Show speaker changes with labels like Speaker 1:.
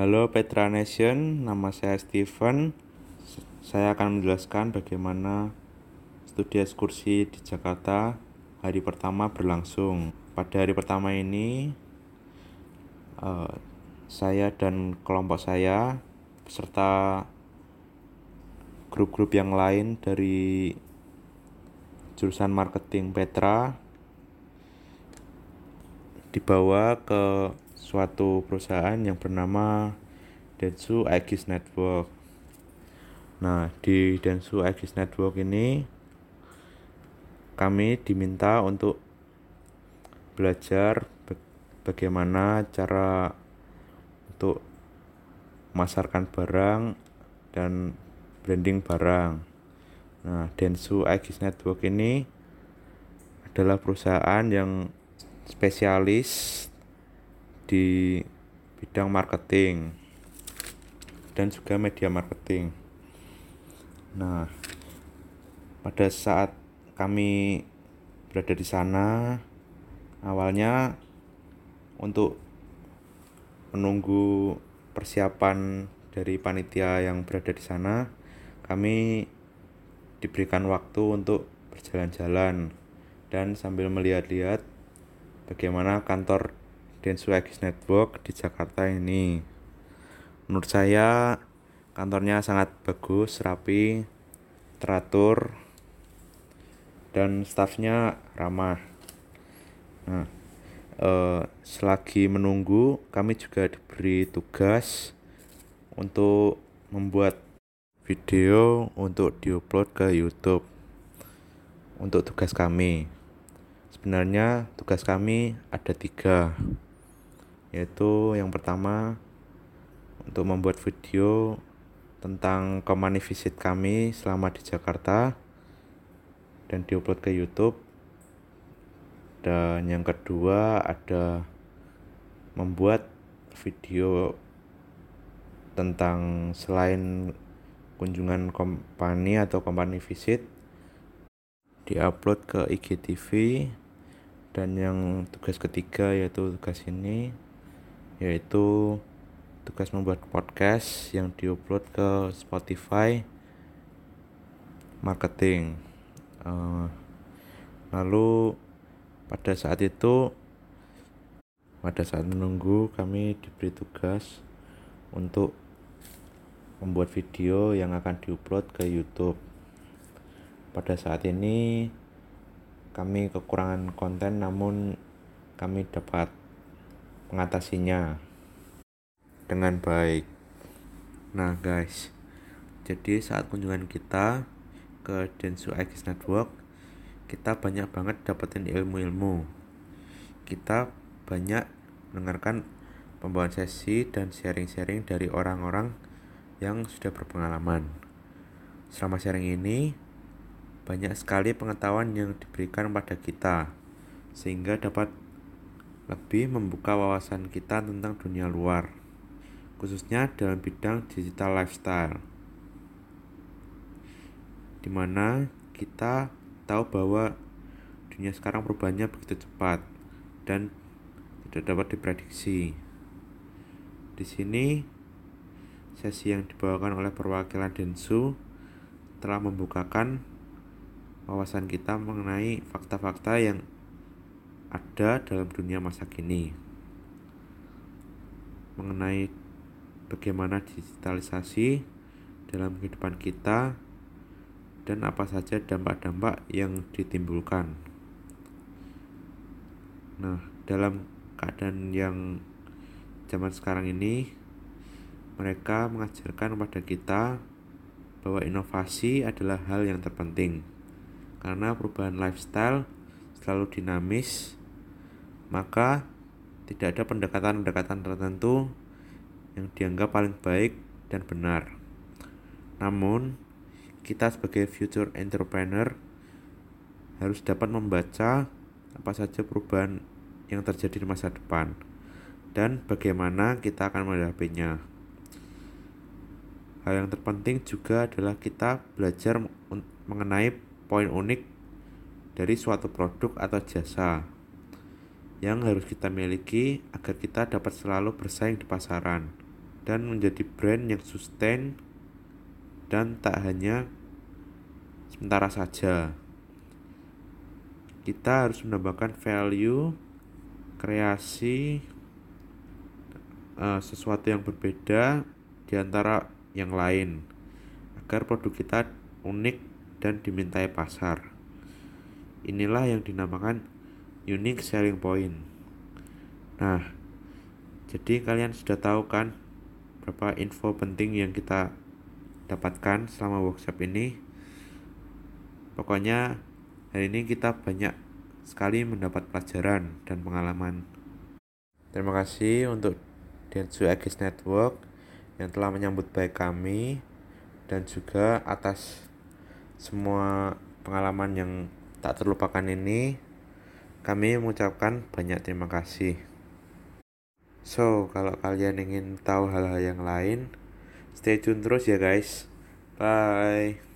Speaker 1: Halo Petra Nation, nama saya Steven. Saya akan menjelaskan bagaimana studi ekskursi di Jakarta hari pertama berlangsung. Pada hari pertama ini, uh, saya dan kelompok saya beserta grup-grup yang lain dari jurusan marketing Petra dibawa ke suatu perusahaan yang bernama Densu Aegis Network. Nah, di Densu Aegis Network ini kami diminta untuk belajar bagaimana cara untuk memasarkan barang dan branding barang. Nah, Densu Aegis Network ini adalah perusahaan yang spesialis di bidang marketing dan juga media marketing. Nah, pada saat kami berada di sana, awalnya untuk menunggu persiapan dari panitia yang berada di sana, kami diberikan waktu untuk berjalan-jalan dan sambil melihat-lihat bagaimana kantor Densu X Network di Jakarta ini. Menurut saya kantornya sangat bagus, rapi, teratur, dan stafnya ramah. Nah, eh, selagi menunggu, kami juga diberi tugas untuk membuat video untuk diupload ke YouTube. Untuk tugas kami, sebenarnya tugas kami ada tiga yaitu yang pertama untuk membuat video tentang company visit kami selama di Jakarta dan diupload ke YouTube. Dan yang kedua ada membuat video tentang selain kunjungan company atau company visit diupload ke IGTV dan yang tugas ketiga yaitu tugas ini yaitu tugas membuat podcast yang diupload ke Spotify marketing. Uh, lalu pada saat itu pada saat menunggu kami diberi tugas untuk membuat video yang akan diupload ke YouTube. Pada saat ini kami kekurangan konten namun kami dapat mengatasinya dengan baik. Nah, guys, jadi saat kunjungan kita ke Densu X Network, kita banyak banget dapetin ilmu-ilmu. Kita banyak mendengarkan pembawaan sesi dan sharing-sharing dari orang-orang yang sudah berpengalaman. Selama sharing ini, banyak sekali pengetahuan yang diberikan pada kita, sehingga dapat lebih membuka wawasan kita tentang dunia luar, khususnya dalam bidang digital lifestyle, di mana kita tahu bahwa dunia sekarang perubahannya begitu cepat dan tidak dapat diprediksi. Di sini, sesi yang dibawakan oleh perwakilan Densu telah membukakan wawasan kita mengenai fakta-fakta yang ada dalam dunia masa kini mengenai bagaimana digitalisasi dalam kehidupan kita dan apa saja dampak-dampak yang ditimbulkan. Nah, dalam keadaan yang zaman sekarang ini mereka mengajarkan kepada kita bahwa inovasi adalah hal yang terpenting karena perubahan lifestyle selalu dinamis maka tidak ada pendekatan-pendekatan tertentu yang dianggap paling baik dan benar. Namun, kita sebagai future entrepreneur harus dapat membaca apa saja perubahan yang terjadi di masa depan dan bagaimana kita akan menghadapinya. Hal yang terpenting juga adalah kita belajar mengenai poin unik dari suatu produk atau jasa yang harus kita miliki agar kita dapat selalu bersaing di pasaran. dan menjadi brand yang sustain dan tak hanya sementara saja. Kita harus menambahkan value, kreasi, uh, sesuatu yang berbeda di antara yang lain agar produk kita unik dan dimintai pasar. Inilah yang dinamakan unique selling point. Nah, jadi kalian sudah tahu kan berapa info penting yang kita dapatkan selama workshop ini. Pokoknya hari ini kita banyak sekali mendapat pelajaran dan pengalaman. Terima kasih untuk Densu Agis Network yang telah menyambut baik kami dan juga atas semua pengalaman yang tak terlupakan ini kami mengucapkan banyak terima kasih. So, kalau kalian ingin tahu hal-hal yang lain, stay tune terus ya guys. Bye.